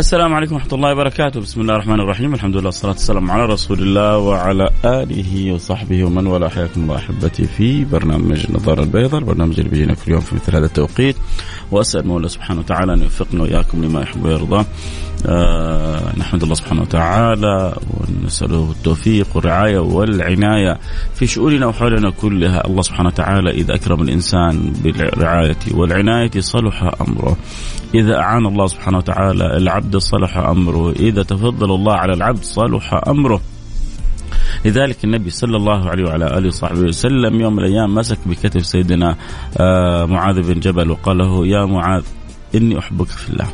السلام عليكم ورحمة الله وبركاته، بسم الله الرحمن الرحيم، الحمد لله والصلاة والسلام على رسول الله وعلى آله وصحبه ومن والاه، حياكم الله أحبتي في برنامج النظارة البيضاء، البرنامج اللي بيجينا كل يوم في مثل هذا التوقيت، وأسأل مولى سبحانه وتعالى أن يوفقنا وإياكم لما يحب ويرضى. آه نحمد الله سبحانه وتعالى ونسأله التوفيق والرعاية والعناية في شؤوننا وحولنا كلها، الله سبحانه وتعالى إذا أكرم الإنسان بالرعاية والعناية صلح أمره. إذا أعان الله سبحانه وتعالى العبد صلح أمره إذا تفضل الله على العبد صلح أمره لذلك النبي صلى الله عليه وعلى آله وصحبه وسلم يوم من الأيام مسك بكتف سيدنا آه، معاذ بن جبل وقال له يا معاذ إني أحبك في الله.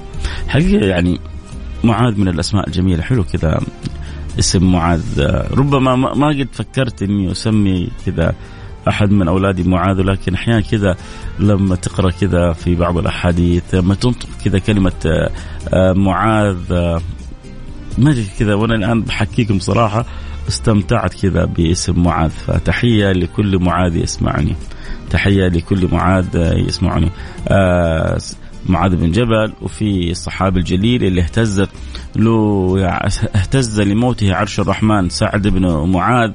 حقيقه يعني معاذ من الأسماء الجميلة. حلو كذا. اسم معاذ. ربما ما قد فكرت إني أسمي كذا أحد من أولادي معاذ لكن أحيانا كذا لما تقرأ كذا في بعض الأحاديث لما تنطق كذا كلمة آه، آه، معاذ آه، ما أدري كذا وأنا الآن بحكيكم صراحة استمتعت كذا باسم معاذ. فتحية لكل معاذ يسمعني. تحية لكل معاذ يسمعني. معاذ بن جبل وفي الصحابي الجليل اللي اهتزت له اهتز لموته عرش الرحمن سعد بن معاذ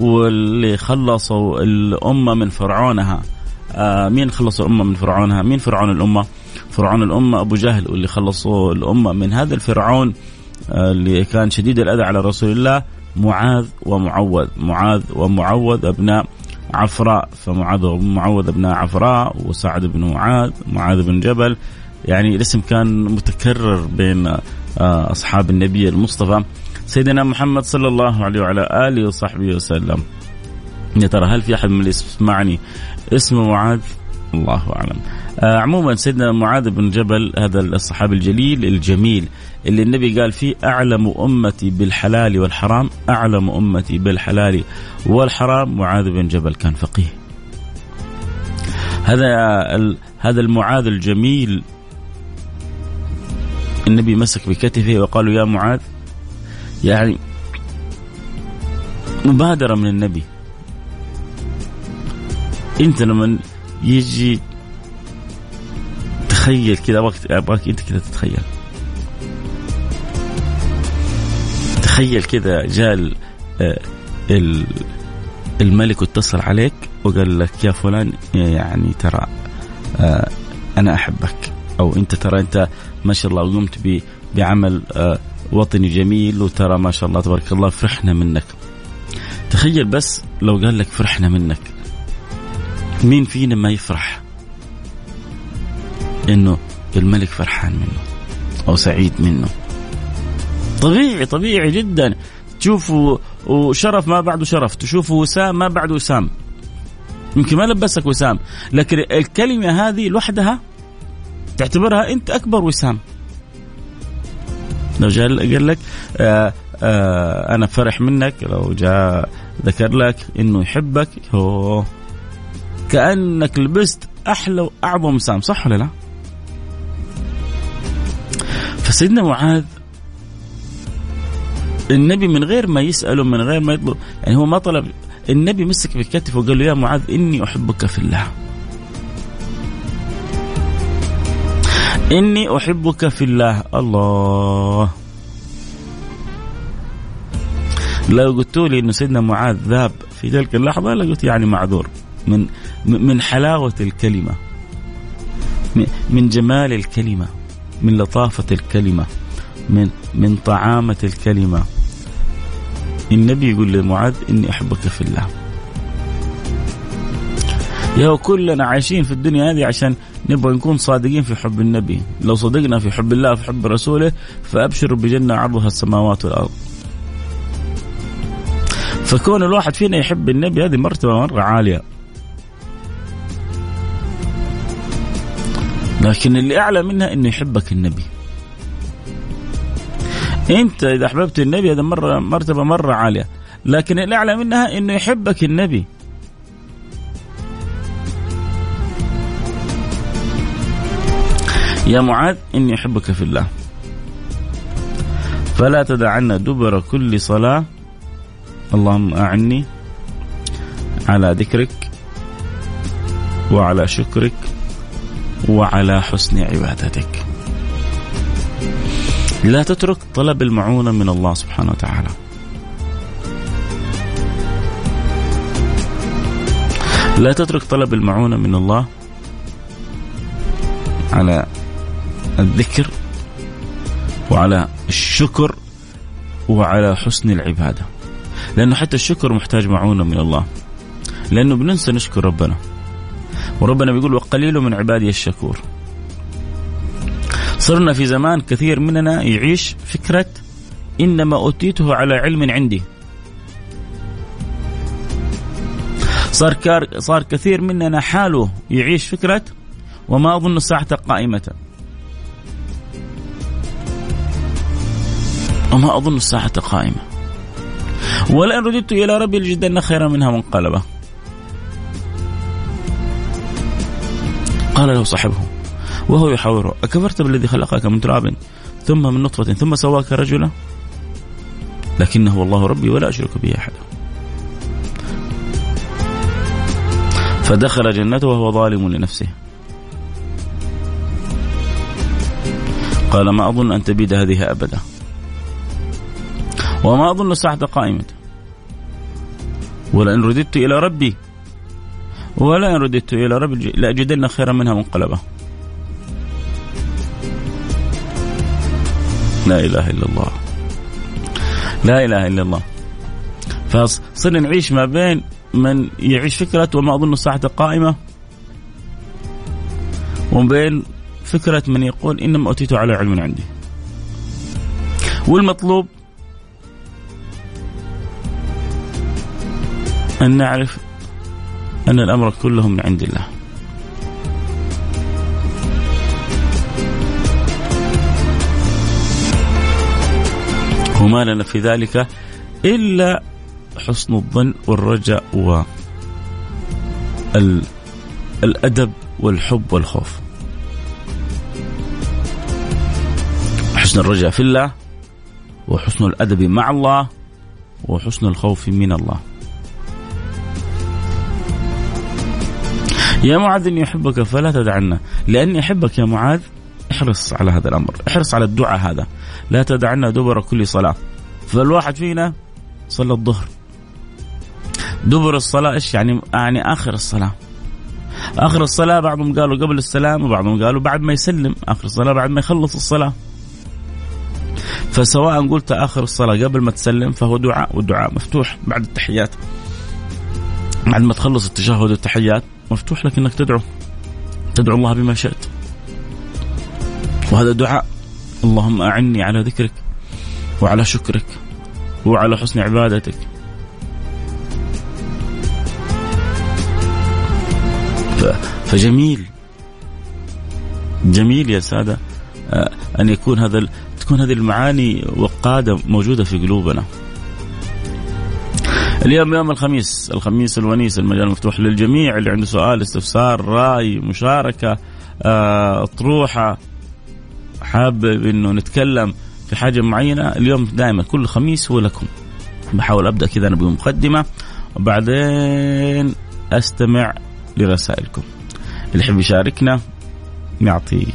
واللي خلصوا الأمة من فرعونها. آه مين خلصوا الأمة من فرعونها؟ مين فرعون الأمة؟ فرعون الأمة أبو جهل واللي خلصوا الأمة من هذا الفرعون آه اللي كان شديد الأذى على رسول الله معاذ ومعوذ معاذ ومعوذ أبناء عفراء فمعاذ ومعوذ أبناء عفراء وسعد بن معاذ معاذ بن جبل. يعني الاسم كان متكرر بين آه أصحاب النبي المصطفى. سيدنا محمد صلى الله عليه وعلى آله وصحبه وسلم. يا ترى هل في أحد من اللي يسمعني؟ اسمه معاذ؟ الله أعلم. آه عموما سيدنا معاذ بن جبل هذا الصحابي الجليل الجميل اللي النبي قال فيه أعلم أمتي بالحلال والحرام أعلم أمتي بالحلال والحرام. معاذ بن جبل كان فقيه. هذا هذا المعاذ الجميل. النبي مسك بكتفه وقال يا معاذ يعني مبادرة من النبي. انت لما يجي تخيل كذا وقت ابغاك انت كذا تتخيل. تخيل كذا جاء الملك واتصل عليك وقال لك يا فلان يعني ترى آه، أنا أحبك. أو أنت ترى أنت ما شاء الله قمت بعمل آه، وطني جميل وترى ما شاء الله تبارك الله فرحنا منك. تخيل بس لو قال لك فرحنا منك مين فينا ما يفرح إنه الملك فرحان منه أو سعيد منه؟ طبيعي طبيعي جدا. تشوفوا وشرف ما بعده شرف. تشوفوا وسام ما بعده وسام. يمكن ما لبسك وسام لكن الكلمة هذه لوحدها تعتبرها أنت أكبر وسام. لو جاء قال لك آه آه أنا فرح منك. لو جاء ذكر لك إنه يحبك. هو كأنك لبست أحلى وأعظم سام صح ولا لا؟ فسيدنا معاذ النبي من غير ما يسأله من غير ما يطلب. يعني هو ما طلب. النبي مسك بكتفه وقال له يا معاذ إني أحبك في الله. إني أحبك في الله. الله. لو قلت لي أن سيدنا معاذ ذاب في تلك اللحظة لقلت يعني معذور. من من حلاوة الكلمة من جمال الكلمة من لطافة الكلمة. من من طعامة الكلمة. النبي يقول لمعاذ إني أحبك في الله. يا كلنا عايشين في الدنيا هذه عشان نبغى نكون صادقين في حب النبي. لو صدقنا في حب الله في حب رسوله فأبشروا بجنة عرضها السماوات والأرض. فكون الواحد فينا يحب النبي هذه مرتبة مرة عالية. لكن اللي أعلى منها أنه يحبك النبي. انت اذا احببت النبي هذا مره مرتبة مرة عالية. لكن الاعلى منها إنه يحبك النبي. يا معاذ إني أحبك في الله. فلا تدعنا دبر كل صلاة. اللهم أعني على ذكرك وعلى شكرك وعلى حسن عبادتك. لا تترك طلب المعونة من الله سبحانه وتعالى. لا تترك طلب المعونة من الله على الذكر وعلى الشكر وعلى حسن العبادة. لأنه حتى الشكر محتاج معونة من الله. لأنه بننسى نشكر ربنا. وربنا بيقول وقليل من عبادي الشكور. صرنا في زمان كثير مننا يعيش فكرة إنما أوتيته على علم عندي. صار كار صار كثير مننا حاله يعيش فكرة وما أظن الساعة قائمة. وما أظن الساعة قائمة. ولئن رددت إلى ربي لجدن خيرا منها منقلبة. قال له صاحبه وهو يحاوره. أكفرت بالذي خلقك من تراب ثم من نطفة ثم سواك رجلا؟ لكنه والله ربي ولا أشرك به أحدا. فدخل جنته وهو ظالم لنفسه. قال ما أظن أن تبيد هذه أبدا. وما أظن الساعة قائمة. ولئن رددت إلى ربي. ولئن رددت إلى ربي لأجدن خيرا منها منقلبا. لا إله إلا الله. لا إله إلا الله. فصرنا نعيش ما بين من يعيش فكرة وما أظن الساعة قائمة وبين فكرة من يقول إنما أوتيت على علم عندي. والمطلوب أن نعرف أن الأمر كله من عند الله. وما لنا في ذلك إلا حسن الظن والرجاء و الأدب والحب والخوف. حسن الرجاء في الله وحسن الأدب مع الله وحسن الخوف من الله. يا معاذ إني أحبك فلا تدعنا لأني أحبك يا معاذ احرص على هذا الأمر احرص على الدعاء هذا. لا تدعنا دبر كل صلاة. فالواحد فينا صلى الظهر. دبر الصلاة إيش يعني؟ يعني آخر الصلاة. آخر الصلاة بعضهم قالوا قبل السلام وبعضهم قالوا بعد ما يسلم. آخر الصلاة بعد ما يخلص الصلاة. فسواء قلت آخر الصلاة قبل ما تسلم فهو دعاء والدعاء مفتوح بعد التحيات. بعد ما تخلص التشهد والتحيات مفتوح لك انك تدعو. تدعو الله بما شئت. وهذا دعاء اللهم أعني على ذكرك وعلى شكرك وعلى حسن عبادتك. فجميل. جميل يا سادة آه، أن يكون هذا تكون هذه المعاني وقادة موجودة في قلوبنا. اليوم يوم الخميس الخميس الونيس المجال مفتوح للجميع اللي عنده سؤال استفسار رأي مشاركة آه، أطروحة حابب إنه نتكلم في حاجة معينة. اليوم دائما كل خميس هو لكم. بحاول أبدأ كذا أنا بمقدمة وبعدين أستمع لرسائلكم. اللي يحب يشاركنا يعطي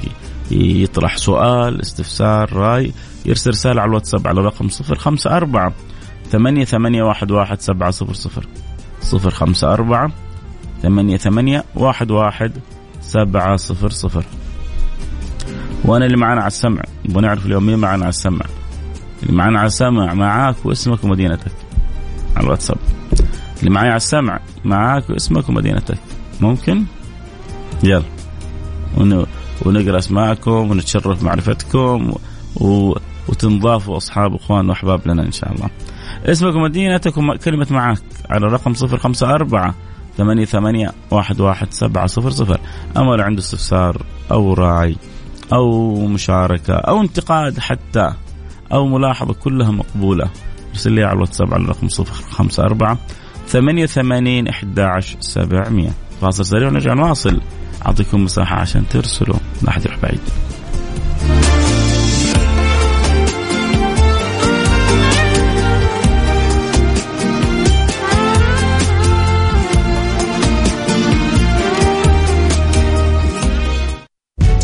يطرح سؤال استفسار رأي يرسل رسالة على الواتساب على رقم صفر خمسة أربعة ثمانية ثمانية واحد واحد سبعة صفر صفر. صفر خمسة أربعة ثمانية ثمانية واحد واحد سبعة صفر صفر. وأنا اللي معانا على السمع. نبغى نعرف اليوم مين معانا على السمع. اللي معانا على السمع معاك واسمك ومدينتك. على الواتساب. اللي معايا على السمع معاك واسمك ومدينتك. ممكن؟ يلا. ونقرأ أسماءكم ونتشرف معرفتكم و... وتنضافوا أصحاب واخوان وأحباب لنا إن شاء الله. اسمك ومدينتك وكلمة معك على الرقم 054 ثمانية ثمانية واحد واحد سبعة صفر صفر. أما لو عنده استفسار أو راعي أو مشاركة أو انتقاد حتى أو ملاحظة كلها مقبولة. ارسل لي على الواتساب على الرقم 054 88 11 700 فاصل سريع ونرجع نواصل. أعطيكم مساحة عشان ترسلوا. لا أحد يروح بعيد.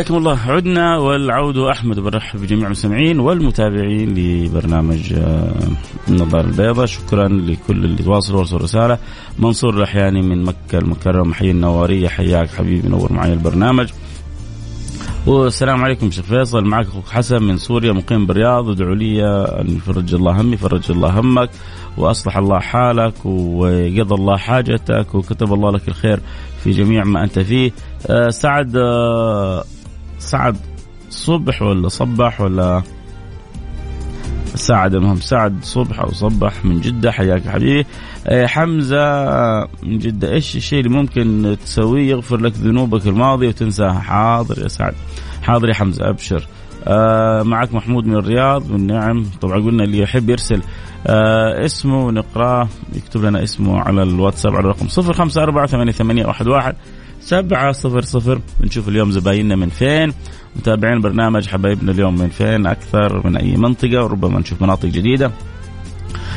حياكم الله. عدنا والعود أحمد برحب بجميع المستمعين والمتابعين لبرنامج آه، النظاره البيضاء. شكرا لكل اللي تواصلوا وارسلوا رسالة. منصور الأحياني من مكة المكرمة. حي النواريه حياك حبيبي. نور معي البرنامج. والسلام عليكم شيخ فيصل. معك أخوك حسن من سوريا مقيم بالرياض. ودعوا لي أن يفرج الله همي فرج الله همك. وأصلح الله حالك وقضى الله حاجتك وكتب الله لك الخير في جميع ما أنت فيه. أه سعد أه سعد صبح ولا صبح ولا سعد؟ المهم سعد صبح أو صبح من جدة حياك حبيبي. آه، حمزة من جدة إيش الشيء اللي ممكن تسويه يغفر لك ذنوبك الماضية وتنساها؟ حاضر يا سعد. حاضر يا حمزة أبشر. آه معك محمود من الرياض والنعم طبعا قلنا اللي يحب يرسل. آه اسمه ونقراه يكتب لنا اسمه على الواتساب على الرقم 054 سبعة صفر صفر. بنشوف اليوم زبايننا من فين. متابعين برنامج حبايبنا اليوم من فين؟ أكثر من أي منطقة وربما نشوف مناطق جديدة.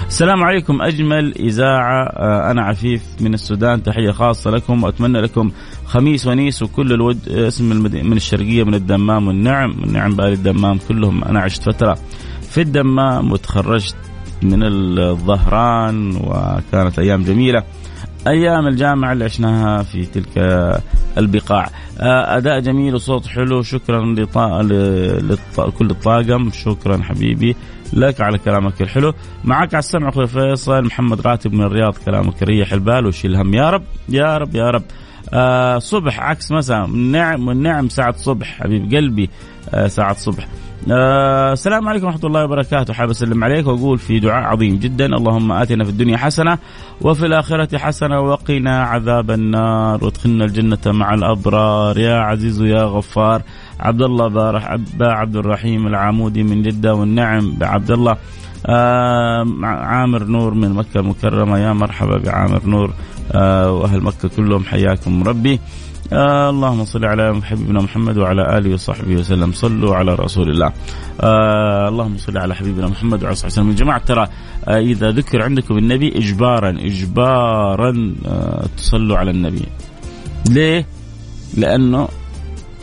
السلام عليكم أجمل إذاعة. آه، أنا عفيف من السودان. تحية خاصة لكم وأتمنى لكم خميس ونيس وكل الود اسم من الشرقية من الدمام والنعم. والنعم بالي الدمام كلهم. أنا عشت فترة في الدمام وتخرجت من الظهران وكانت أيام جميلة. أيام الجامعة اللي عشناها في تلك البقاع. آه، أداء جميل وصوت حلو. شكرا لكل الطاقم. شكرا حبيبي لك على كلامك الحلو. معك على السمع أخوي فيصل محمد راتب من الرياض. كلامك ريح البال وشيل الهم. يا رب يا رب يا رب. آه صبح عكس مساء. النعم والنعم ساعة صبح حبيب قلبي. آه ساعة صبح. آه السلام عليكم ورحمة الله وبركاته. حابب أسلم عليك وأقول في دعاء عظيم جدا. اللهم آتنا في الدنيا حسنة وفي الآخرة حسنة وقنا عذاب النار. وادخلنا الجنة مع الأبرار. يا عزيز يا غفار عبد الله بارح أبا عبد الرحيم العامودي من جدة والنعم بعبد الله. آه عامر نور من مكة المكرمة. يا مرحبا بعامر نور. آه وأهل مكة كلهم حياكم ربي. آه اللهم صل على حبيبنا محمد وعلى آله وصحبه وسلم. صلوا على رسول الله. آه اللهم صل على حبيبنا محمد وعلى اله وسلم. يا جماعة ترى آه إذا ذكر عندكم النبي اجبارا اجبارا آه تصلوا على النبي. ليه؟ لأنه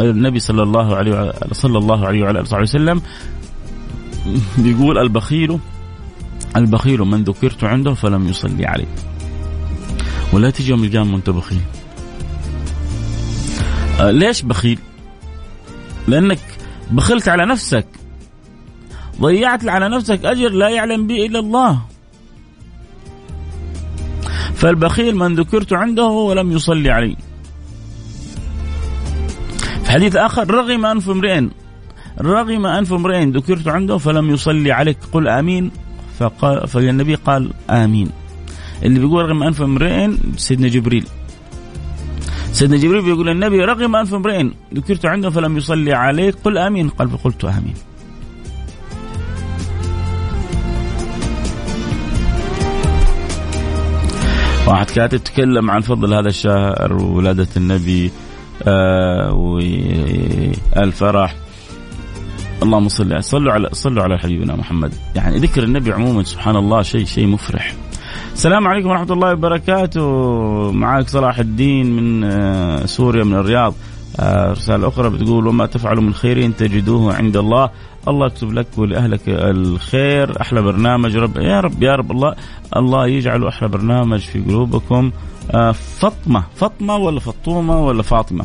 النبي صلى الله عليه وعلى صلى الله عليه وعلى آله وسلم بيقول البخيل البخيل من ذكرت عنده فلم يصلي عليه. ولا تجي يوم القيامة وأنت بخيل. ليش بخيل؟ لأنك بخلت على نفسك. ضيعت على نفسك أجر لا يعلم به إلا الله. فالبخيل من ذكرت عنده ولم يصلي علي في حديث آخر رغم أنف امرئ رغم أنف امرئ ذكرت عنده فلم يصلي عليك. قل آمين. فقال فالنبي قال آمين. اللي بيقول رغم أنف امرئ سيدنا جبريل. سيدنا جبريل بيقول النبي رغم أنف امرئ ذكرت عنده فلم يصلي عليك قل آمين. قال فقلت آمين. واحد كاتب تكلم عن فضل هذا الشهر وولادة النبي آه والفرح. اللهم صل صلوا على صلوا على حبيبنا محمد. يعني ذكر النبي عموما سبحان الله شيء شيء مفرح. السلام عليكم ورحمة الله وبركاته. معك صلاح الدين من آه، سوريا من الرياض. آه، رسالة أخرى بتقول وما تفعلوا من خير تجدوه عند الله. الله يكتب لك ولأهلك الخير. أحلى برنامج. رب يا رب يا رب الله الله يجعله أحلى برنامج في قلوبكم. آه، فاطمة. فاطمة ولا فطومة ولا فاطمة؟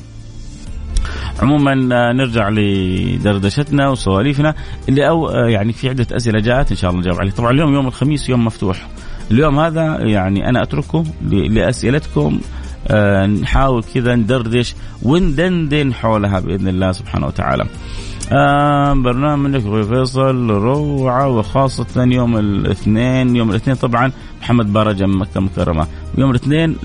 عموما نرجع لدردشتنا وسواليفنا. اللي أو يعني في عدة أسئلة جاءت إن شاء الله نجاوب عليها. طبعا اليوم يوم الخميس يوم مفتوح. اليوم هذا يعني أنا أتركه لأسئلتكم آه، نحاول كذا ندردش وندندن حولها بإذن الله سبحانه وتعالى. آه برنامجك أخوي فيصل روعة وخاصة يوم الاثنين يوم الاثنين طبعا محمد بارجة من مكة المكرمه يوم الاثنين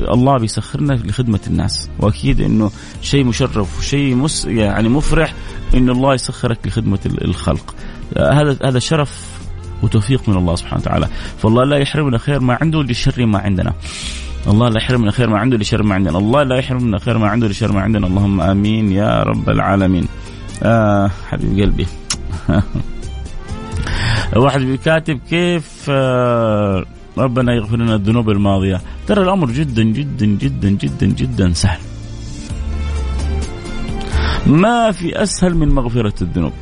الله بيسخرنا لخدمة الناس. وأكيد إنه شيء مشرف وشيء مس يعني مفرح إنه الله يسخرك لخدمة الخلق. آه هذا هذا شرف وتوفيق من الله سبحانه وتعالى. فالله لا يحرمنا خير ما عنده لشر ما عندنا. الله لا يحرمنا خير ما عنده لشر ما عندنا. الله لا يحرمنا خير ما عنده لشر ما عندنا. اللهم آمين يا رب العالمين. آه حبيب قلبي. واحد بيكاتب كيف آه ربنا يغفر لنا الذنوب الماضية. ترى الأمر جدا جدا جدا جدا جدا سهل. ما في أسهل من مغفرة الذنوب.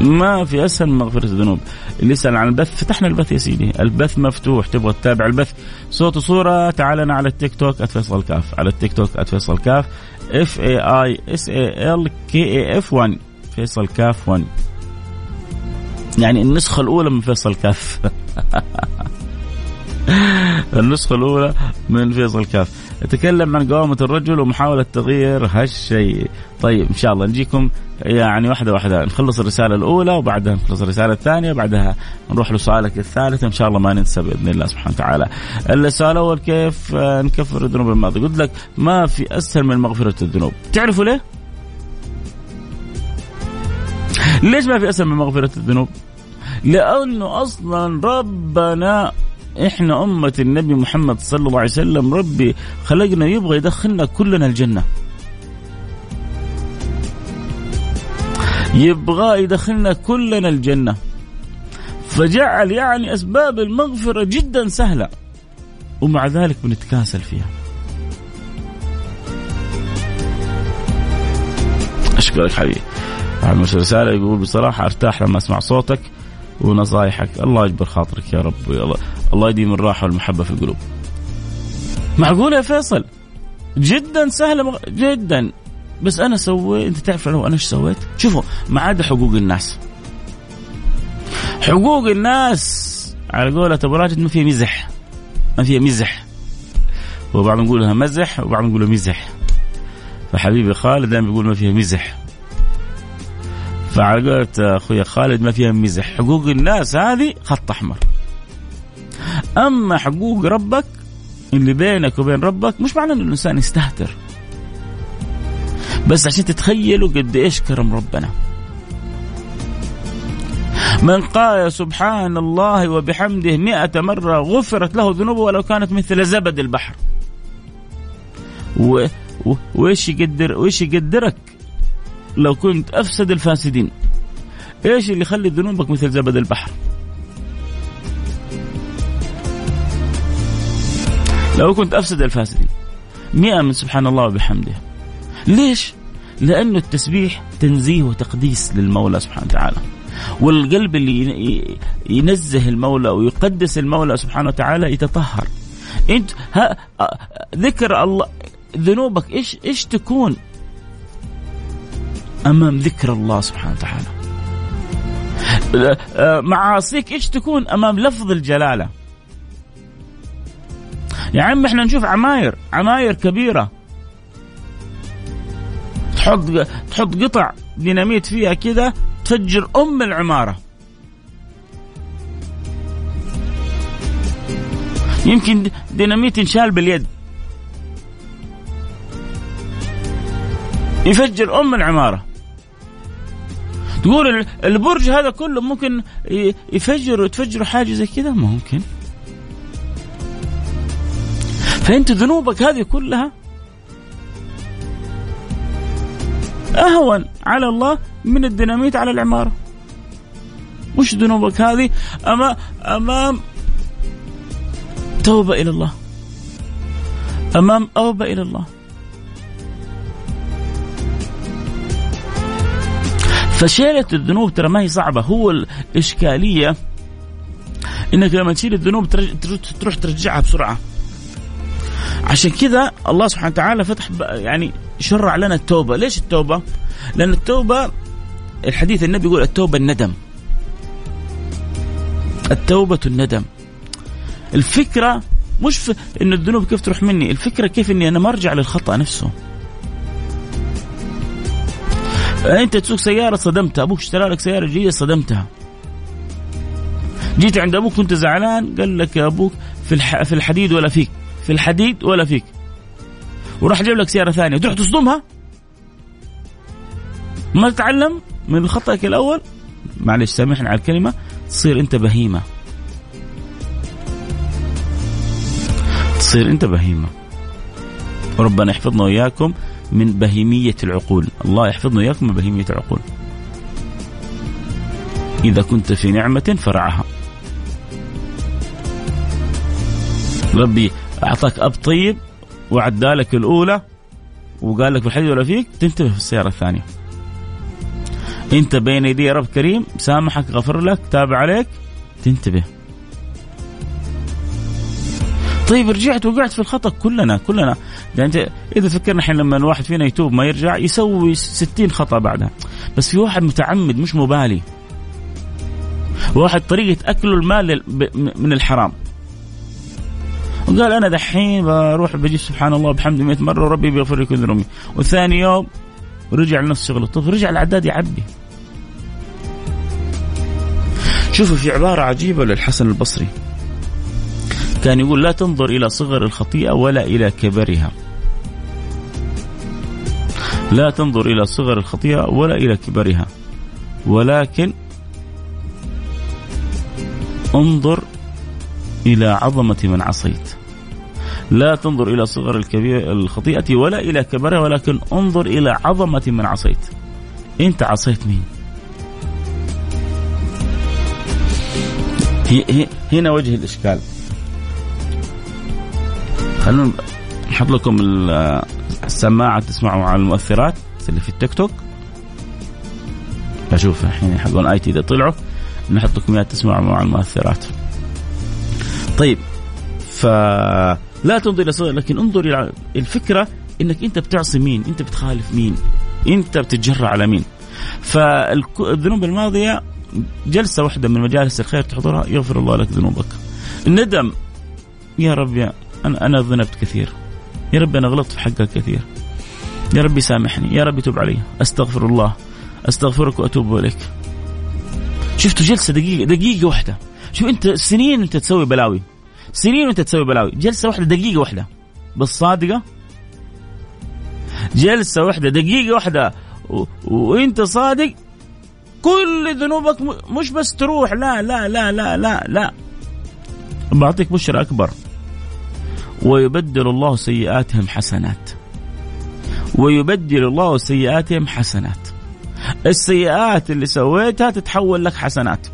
ما في أسهل من مغفرة الذنوب. اللي يسأل عن البث فتحنا البث يا سيدي. البث مفتوح. تبغى تتابع البث؟ صوت وصورة تعال على التيك توك @فيصل كاف. على التيك توك @فيصل كاف. F A I S A L K A F 1 فيصل كاف 1 يعني النسخة الأولى من فيصل كاف. النسخة الأولى من فيصل كاف. يتكلم عن قوامة الرجل ومحاولة تغيير هالشيء. طيب إن شاء الله نجيكم يعني واحدة واحدة. نخلص الرسالة الأولى وبعدها نخلص الرسالة الثانية وبعدها نروح لسؤالك الثالث. إن شاء الله ما ننسى بإذن الله سبحانه وتعالى. السؤال الأول كيف نكفر الذنوب الماضية؟ قلت لك ما في أسهل من مغفرة الذنوب. تعرفوا ليه؟ ليش ما في أسهل من مغفرة الذنوب؟ لأنه أصلا ربنا إحنا أمة النبي محمد صلى الله عليه وسلم ربي خلقنا يبغى يدخلنا كلنا الجنة. يبغى يدخلنا كلنا الجنة. فجعل يعني أسباب المغفرة جدا سهلة ومع ذلك بنتكاسل فيها. أشكرك حبيبي. مش رسالة يقول بصراحة أرتاح لما أسمع صوتك. ونصايحك. الله يجبر خاطرك يا رب. الله, الله يديم الراحة والمحبة في القلوب. معقولة يا فيصل؟ جدا سهلة جدا. بس أنا سويت أنت تعرف لو أنا إيش سويت؟ شوفوا ما عدا حقوق الناس. حقوق الناس على قولة أبو راجد ما فيها مزح. ما فيها مزح. وبعض نقولها مزح وبعض نقولها مزح. فحبيبي خالد دائما بيقول ما فيها مزح. فعلى قولة أخوي خالد ما فيها مزح حقوق الناس هذه خط أحمر. أما حقوق ربك اللي بينك وبين ربك مش معنى ان الإنسان يستهتر. بس عشان تتخيلوا قد إيش كرم ربنا. من قال سبحان الله وبحمده مئة مرة غفرت له ذنوبه ولو كانت مثل زبد البحر. و... و... وإيش يقدر وإيش يقدرك؟ لو كنت أفسد الفاسدين. إيش اللي يخلي ذنوبك مثل زبد البحر؟ لو كنت أفسد الفاسدين. مئة من سبحان الله وبحمده. ليش؟ لأنه التسبيح تنزيه وتقديس للمولى سبحانه وتعالى. والقلب اللي ينزه المولى ويقدس المولى سبحانه وتعالى يتطهر. أنت ذكر الله ذنوبك إيش إيش تكون؟ أمام ذكر الله سبحانه وتعالى. آه، معاصيك إيش تكون أمام لفظ الجلالة؟ يا عم إحنا نشوف عماير عماير كبيرة. تحط تحط قطع ديناميت فيها كذا تفجر أم العمارة. يمكن ديناميت ينشال باليد. يفجر أم العمارة. تقول البرج هذا كله ممكن يفجر تفجروا حاجة زي كذا؟ ممكن. فأنت ذنوبك هذه كلها أهون على الله من الديناميت على العمارة. وش ذنوبك هذه امام أمام توبة إلى الله. أمام أوبة إلى الله. فشيلة الذنوب ترى ما هي صعبة. هو الإشكالية إنك لما تشيل الذنوب تروح ترجعها بسرعة. عشان كذا الله سبحانه وتعالى فتح يعني شرع لنا التوبة. ليش التوبة؟ لأن التوبة الحديث النبي يقول التوبة الندم. التوبة الندم. الفكرة مش في إن الذنوب كيف تروح مني الفكرة كيف إني أنا ما ارجع للخطأ نفسه. أنت تسوق سيارة صدمتها. أبوك اشترى لك سيارة جديدة صدمتها. جيت عند أبوك كنت زعلان قال لك يا أبوك في في الحديد ولا فيك؟ في الحديد ولا فيك؟ وراح جاب لك سيارة ثانية. تروح تصدمها؟ ما تتعلم من خطأك الأول؟ معلش سامحني على الكلمة. تصير أنت بهيمة. تصير أنت بهيمة. وربنا يحفظنا وإياكم. من بهيمية العقول. الله يحفظنا وإياكم من بهيمية العقول. إذا كنت في نعمة فرعها. ربي أعطاك أب طيب وعدالك الأولى وقال لك في الحديث ولا فيك تنتبه في السيارة الثانية. إنت بين يدي رب كريم سامحك غفر لك تابع عليك تنتبه. طيب رجعت وقعت في الخطأ كلنا كلنا. يعني إذا فكرنا الحين لما الواحد فينا يتوب ما يرجع يسوي ستين خطأ بعدها. بس في واحد متعمد مش مبالي. واحد طريقة اكله المال من الحرام. وقال أنا دحين بروح بجيب سبحان الله بحمد 100 مرة وربي بيغفر لي كل ذنوبي. وثاني يوم رجع لنفس شغله طب رجع العداد يعبي شوفوا في عبارة عجيبة للحسن البصري. كان يقول لا تنظر إلى صغر الخطيئة ولا إلى كبرها. لا تنظر إلى صغر الخطيئة ولا إلى كبرها. ولكن انظر إلى عظمة من عصيت. لا تنظر إلى صغر الخطيئة ولا إلى كبرها ولكن انظر إلى عظمة من عصيت. أنت عصيت مين؟ هنا وجه الإشكال. خلونا نحط لكم السماعة تسمعوا على المؤثرات اللي في التيك توك أشوف الحين حقون آي تي إذا طلعوا نحط لكم إياها تسمعوا مع المؤثرات طيب فلا تنظر إلى صغير لكن انظر إلى الفكرة إنك أنت بتعصي مين؟ أنت بتخالف مين؟ أنت بتتجرع على مين؟ فالذنوب الماضية جلسة واحدة من مجالس الخير تحضرها يغفر الله لك ذنوبك. الندم يا رب يا أنا أنا ذنبت كثير. يا رب أنا غلطت في حقك كثير. يا ربي سامحني، يا ربي تب علي، أستغفر الله، أستغفرك وأتوب إليك. شفتوا جلسة دقيقه دقيقة واحدة. شوف أنت سنين أنت تسوي بلاوي. سنين وانت تسوي بلاوي. جلسة واحدة دقيقة واحدة. بس صادقة؟ جلسة واحدة دقيقة واحدة. و... وأنت صادق؟ كل ذنوبك. مش بس تروح. لا لا لا لا لا لا. بعطيك بشرى أكبر. ويبدل الله سيئاتهم حسنات. ويبدل الله سيئاتهم حسنات. السيئات اللي سويتها تتحول لك حسنات.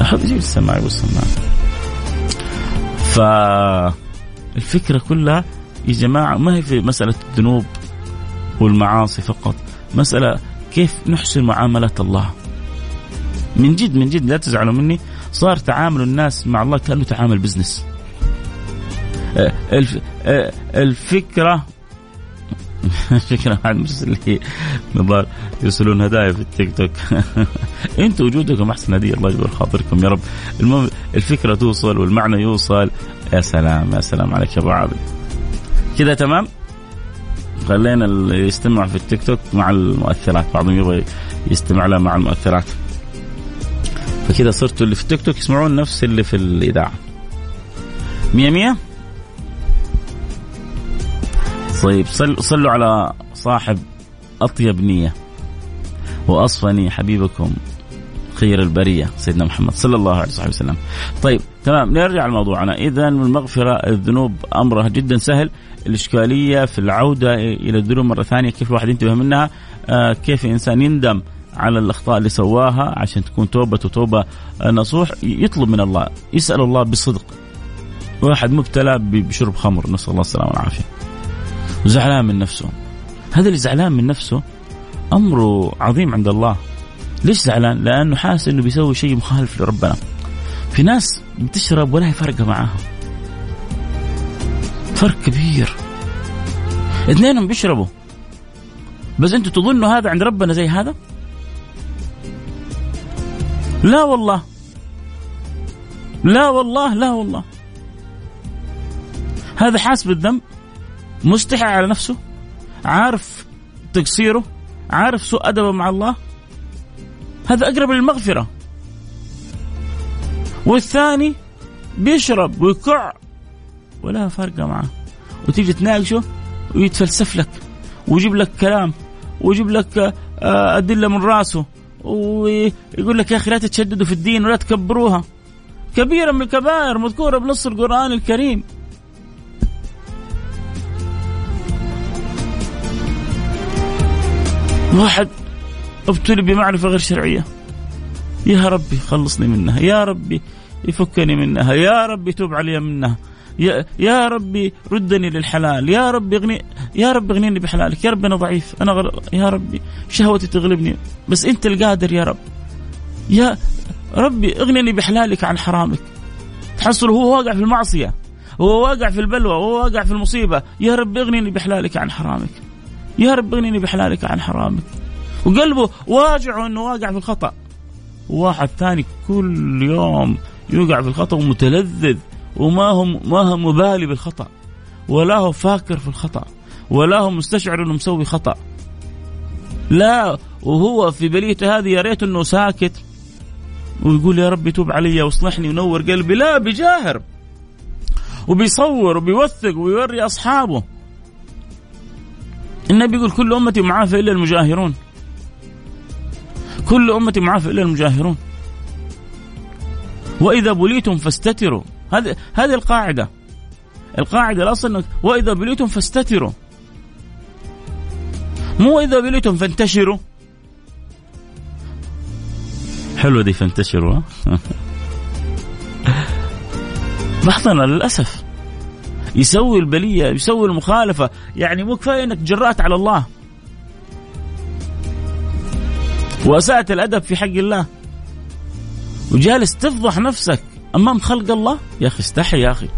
حط جيب السماعة والسماعة فالفكرة كلها يا جماعة ما هي في مسألة الذنوب والمعاصي فقط. مسألة كيف نحسن معاملة الله. من جد من جد لا تزعلوا مني. صار تعامل الناس مع الله كأنه تعامل بزنس آه، آه، الفكرة فكرة واحد مرسل لي نظار يرسلون هدايا في التيك توك أنتم وجودكم أحسن هدية الله يجبر خاطركم يا رب. المهم الفكرة توصل والمعنى يوصل. يا سلام يا سلام عليك يا أبو عابد. كذا تمام؟ خلينا اللي يستمع في التيك توك مع المؤثرات. بعضهم يبغى يستمع لها مع المؤثرات. فكذا صرتوا اللي في التيك توك يسمعون نفس اللي في الإذاعة مية مية طيب صل صلوا على صاحب أطيب نية واصفى نيه حبيبكم خير البرية سيدنا محمد صلى الله عليه وسلم. طيب تمام نرجع لموضوعنا، اذا المغفرة الذنوب أمرها جدا سهل، الإشكالية في العودة إلى الذنوب مرة ثانية كيف الواحد ينتبه منها؟ آه كيف الانسان يندم على الأخطاء اللي سواها عشان تكون توبته توبه نصوح يطلب من الله، يسأل الله بصدق. واحد مبتلى بشرب خمر نسأل الله السلامة والعافية. وزعلان من نفسه هذا اللي زعلان من نفسه أمره عظيم عند الله ليش زعلان؟ لأنه حاسس إنه بيسوي شيء مخالف لربنا في ناس بتشرب ولا هي فارقه معاهم فرق كبير اثنينهم بيشربوا بس أنتوا تظنوا هذا عند ربنا زي هذا؟ لا والله. لا والله لا والله. هذا حاس بالذنب مستحي على نفسه عارف تقصيره عارف سوء أدبه مع الله. هذا أقرب للمغفرة. والثاني بيشرب ويكع ولا فرقة معه. وتيجي تناقشه ويتفلسف لك ويجيب لك كلام ويجيب لك آه، أدلة من راسه. ويقول لك يا أخي لا تتشددوا في الدين ولا تكبروها. كبيرة من الكبائر مذكورة بنص القرآن الكريم. واحد ابتلي بمعرفة غير شرعية. يا ربي خلصني منها يا ربي يفكني منها يا ربي توب علي منها. يا ربي ردني للحلال يا ربي اغني يا ربي اغنيني بحلالك يا ربي أنا ضعيف أنا غل... يا ربي شهوتي تغلبني بس أنت القادر يا رب. يا ربي اغنني بحلالك عن حرامك. تحصل هو واقع في المعصية هو واقع في البلوى هو واقع في المصيبة. يا رب اغنني بحلالك عن حرامك. يا رب اغنني بحلالك عن حرامك. وقلبه واجع انه واقع في الخطأ. واحد ثاني كل يوم يوقع في الخطأ ومتلذذ. وما هو ما هو مبالي بالخطأ. ولا هو فاكر في الخطأ. ولا هو مستشعر إنه مسوي خطأ. لا وهو في بليته هذه يا ريت إنه ساكت. ويقول يا رب توب علي واصلحني ونور قلبي. لا بيجاهر وبيصور وبيوثق ويوري أصحابه. النبي يقول كل أمتي معافى إلا المجاهرون. كل أمتي معافى إلا المجاهرون. وإذا بليتم فاستتروا. هذه هذه القاعدة. القاعدة الأصل إنك وإذا بليتم فاستتروا. مو اذا بليتم فانتشروا. حلوة دي فانتشروا بعضنا للأسف. يسوي البلية يسوي المخالفة. يعني مو كفاية إنك جرأت على الله. واساءة الأدب في حق الله. وجالس تفضح نفسك. أمام خلق الله؟ يا أخي استحي يا أخي.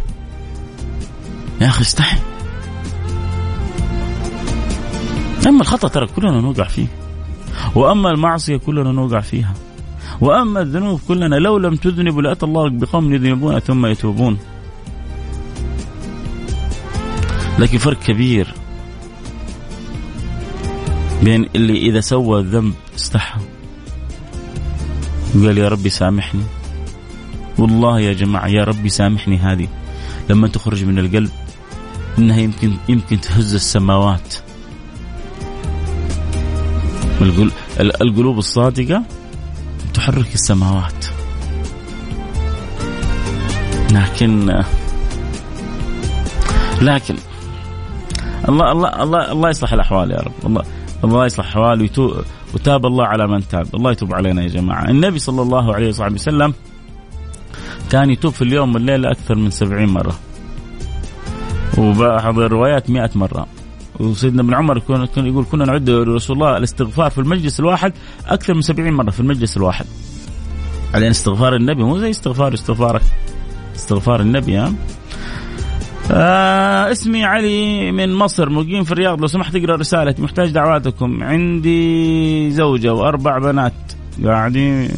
يا أخي استحي. أما الخطأ ترى كلنا نوقع فيه. وأما المعصية كلنا نوقع فيها. وأما الذنوب كلنا لو لم تذنبوا لأتى الله بقوم يذنبون ثم يتوبون. لكن فرق كبير بين اللي إذا سوى الذنب استحى. وقال يا ربي سامحني. والله يا جماعة يا ربي سامحني هذه. لما تخرج من القلب إنها يمكن يمكن تهز السماوات. القلوب الصادقة تحرك السماوات. لكن لكن الله الله الله الله يصلح الأحوال يا رب. الله الله يصلح الأحوال وتاب الله على من تاب. الله يتوب علينا يا جماعة. النبي صلى الله عليه وسلم كان يتوب في اليوم والليلة أكثر من سبعين مرة. وبعض الروايات مئة مرة. وسيدنا ابن عمر كان يقول كنا نعد لرسول الله الاستغفار في المجلس الواحد أكثر من سبعين مرة في المجلس الواحد. على استغفار النبي مو زي استغفار استغفارك. استغفار النبي ها؟ آه اسمي علي من مصر مقيم في الرياض. لو سمحت أقرأ رسالتي محتاج دعواتكم. عندي زوجة وأربع بنات. قاعدين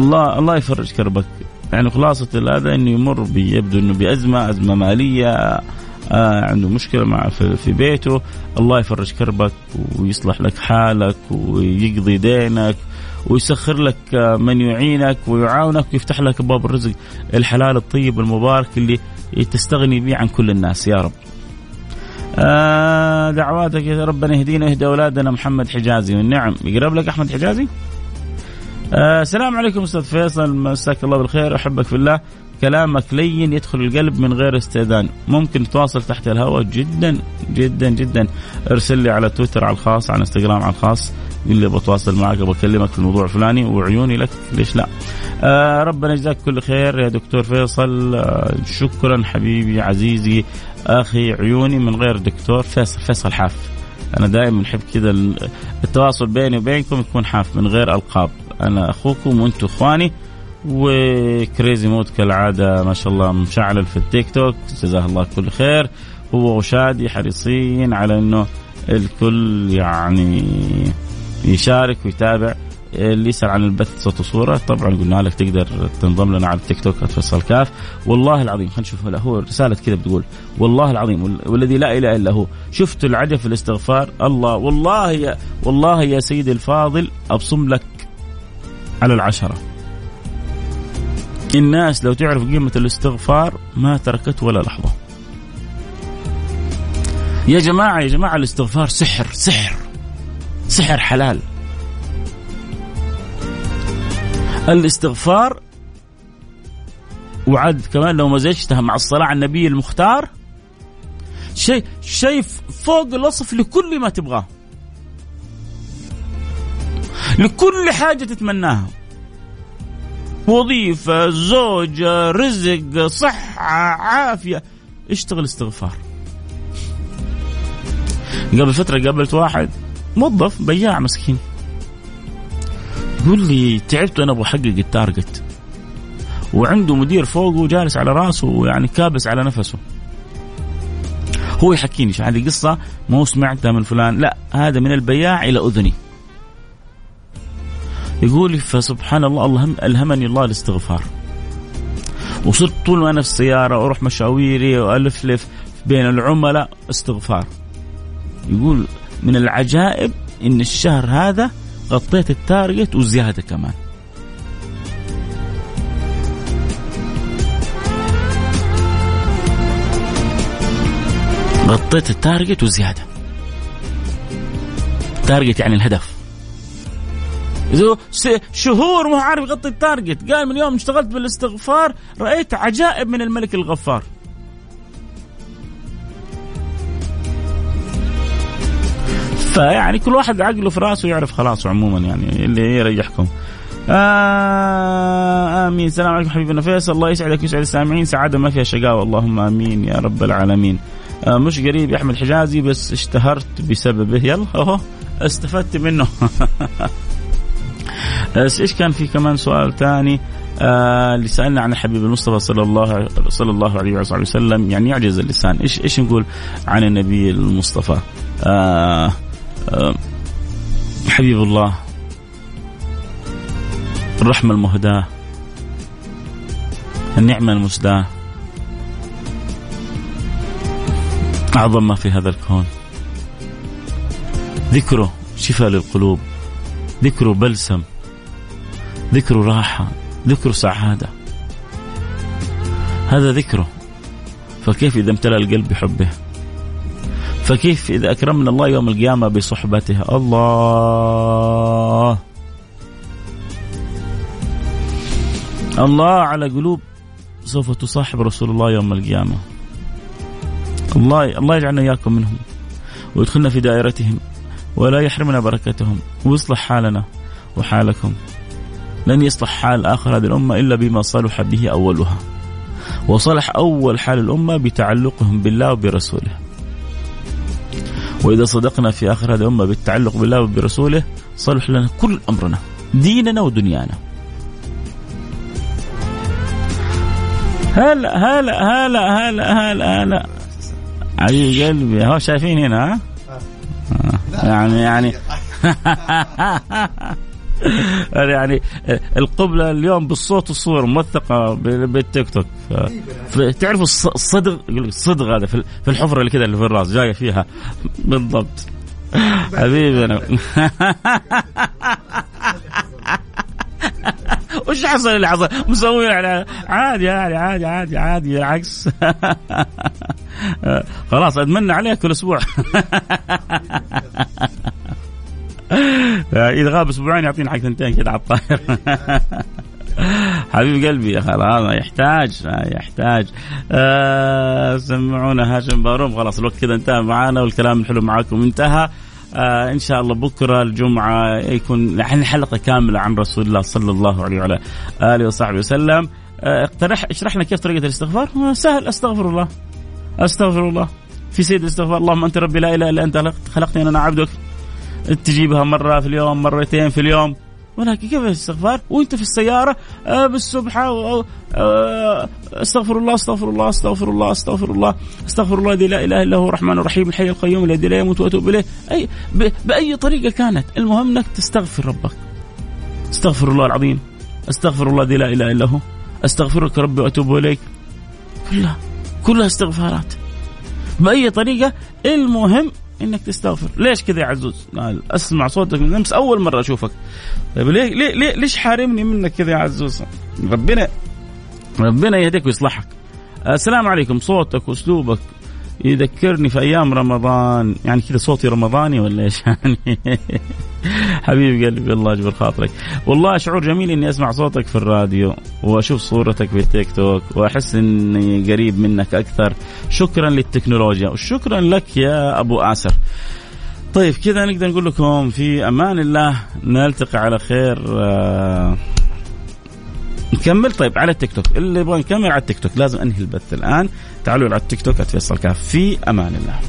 الله الله يفرج كربك. يعني خلاصة هذا إنه يمر يبدو إنه بأزمة أزمة مالية آه عنده مشكلة مع في, في بيته. الله يفرج كربك ويصلح لك حالك ويقضي دينك ويسخر لك من يعينك ويعاونك ويفتح لك باب الرزق الحلال الطيب المبارك اللي تستغني به عن كل الناس. يا رب. آه دعواتك يا ربنا يهدينا ويهدي أولادنا. محمد حجازي. والنعم. يقرب لك أحمد حجازي؟ آه السلام عليكم أستاذ فيصل. مساك الله بالخير. أحبك في الله. كلامك لين يدخل القلب من غير استئذان. ممكن تواصل تحت الهواء جدا جدا جدا. ارسل لي على تويتر على الخاص على إنستغرام على الخاص. قل لي بتواصل معك بكلمك في الموضوع الفلاني وعيوني لك. ليش لا؟ آه ربنا يجزاك كل خير يا دكتور فيصل. آه شكرا حبيبي عزيزي. أخي عيوني من غير دكتور فيصل. فيصل حاف. أنا دائما أحب كذا التواصل بيني وبينكم يكون حاف من غير ألقاب. أنا أخوكم وأنتم إخواني و Crazy Mood كالعادة ما شاء الله مشعل في التيك توك جزاه الله كل خير. هو وشادي حريصين على إنه الكل يعني يشارك ويتابع اللي يسأل عن البث صوت وصورة. طبعا قلنا لك تقدر تنضم لنا على التيك توك @فيصل كاف. والله العظيم خلينا نشوف هو رسالة كذا بتقول والله العظيم والذي لا إله إلا هو. شفت العجب في الاستغفار؟ الله والله يا والله يا سيدي الفاضل أبصم لك على العشرة. الناس لو تعرف قيمة الاستغفار ما تركت ولا لحظة. يا جماعة يا جماعة الاستغفار سحر سحر سحر حلال. الاستغفار وعد كمان لو مزجتها مع الصلاة على النبي المختار شيء شيء فوق الوصف لكل ما تبغاه. لكل حاجة تتمناها. وظيفة زوجة رزق صحة عافية. اشتغل استغفار. قبل فترة قابلت واحد موظف بياع مسكين. يقول لي تعبت وأنا أبغى أحقق التارجت وعنده مدير فوقه جالس على رأسه ويعني كابس على نفسه. هو يحكيني هذه قصة مو سمعتها من فلان. لا هذا من البياع إلى أذني. يقول فسبحان الله الله ألهمني الله الاستغفار. وصرت طول ما أنا في السيارة أروح مشاويري وألفلف بين العملاء استغفار. يقول من العجائب إن الشهر هذا غطيت ال target وزيادة كمان. غطيت ال target وزيادة. ال target يعني الهدف. شهور ما عارف يغطي التارجت. قال من يوم اشتغلت بالاستغفار رأيت عجائب من الملك الغفار. فيعني كل واحد عقله في رأسه يعرف خلاص عموما يعني اللي يريحكم. آه آمين. السلام عليكم حبيبنا فيصل. الله يسعدك ويسعد السامعين. سعادة ما فيها شقاوه اللهم آمين يا رب العالمين. آه مش قريب يا أحمد حجازي بس اشتهرت بسببه. يلا اهو استفدت منه. إيش كان في كمان سؤال ثاني آه اللي سألنا عن الحبيب المصطفى صلى الله صلى الله عليه وسلم يعني يعجز اللسان إيش إيش نقول عن النبي المصطفى؟ آه حبيب الله الرحمة المهداة النعمة المسداة أعظم ما في هذا الكون. ذكره شفاء للقلوب ذكره بلسم ذكره راحة ذكره سعادة. هذا ذكره. فكيف إذا امتلأ القلب بحبه؟ فكيف إذا أكرمنا الله يوم القيامة بصحبته؟ الله. الله على قلوب سوف تصاحب رسول الله يوم القيامة. الله الله يجعلنا إياكم منهم ويدخلنا في دائرتهم ولا يحرمنا بركتهم ويصلح حالنا وحالكم. لن يصلح حال آخر هذه الأمة إلا بما صلح به أولها. وصلح أول حال الأمة بتعلقهم بالله وبرسوله. وإذا صدقنا في آخر هذه الأمة بالتعلق بالله وبرسوله صلح لنا كل أمرنا ديننا ودنيانا. هلا هلا هلا هلا هلا هلا. عزيز قلبي هو شايفين هنا؟ ها؟ يعني يعني. يعني القبلة اليوم بالصوت والصور موثقة بالتيك توك. تعرفوا الصدغ الصدغ هذا في الحفرة اللي كذا اللي في الراس جاية فيها. بالضبط. حبيبنا وش حصل اللي حصل؟ مسوي على عادي عادي عادي عادي عادي بالعكس. خلاص أتمنى عليه كل أسبوع اذا غاب أسبوعين يعطينا حق ثنتين كذا على الطاير. حبيب قلبي خلاص يحتاج يحتاج. آه سمعونا هاشم باروم. خلاص الوقت كذا انتهى معانا والكلام الحلو معاكم انتهى. آه إن شاء الله بكرة الجمعة يكون إحنا حلقة كاملة عن رسول الله صلى الله عليه وعلى آله وصحبه وسلم. آه اقترح اشرح لنا كيف طريقة الاستغفار؟ سهل أستغفر الله. أستغفر الله. في سيد الاستغفار. اللهم أنت ربي لا إله إلا أنت خلقتني أنا عبدك. تجيبها مرة في اليوم مرتين في اليوم. ولكن كيف الاستغفار؟ وانت في السيارة آه بالسبحه آه استغفر الله استغفر الله استغفر الله استغفر الله استغفر الله الذي لا إله إلا هو الرحمن الرحيم الحي القيوم الذي لا يموت واتوب إليه. اي بأي طريقة كانت. المهم أنك تستغفر ربك. استغفر الله العظيم. استغفر الله الذي لا إله إلا هو. أستغفرك ربي وأتوب إليك. كلها كلها استغفارات. بأي طريقة؟ المهم إنك تستغفر. ليش كذا يا عزوز؟ قال أسمع صوتك من أمس أول مرة أشوفك. طيب ليه ليه, ليه ليش حارمني منك كذا يا عزوز؟ ربنا ربنا يهديك ويصلحك. السلام عليكم صوتك وأسلوبك. يذكرني في أيام رمضان. يعني كذا صوتي رمضاني ولا إيش؟ يعني حبيبي قلبي الله يجبر خاطرك. والله شعور جميل إني أسمع صوتك في الراديو وأشوف صورتك في التيك توك وأحس إني قريب منك أكثر. شكرا للتكنولوجيا وشكرا لك يا أبو آسر. طيب كذا نقدر نقول لكم في أمان الله نلتقي على خير آه نكمل. طيب على التيك توك. اللي يبغى نكمل على التيك توك لازم انهي البث الآن. تعالوا على التيك توك @فيصل كاف. في أمان الله.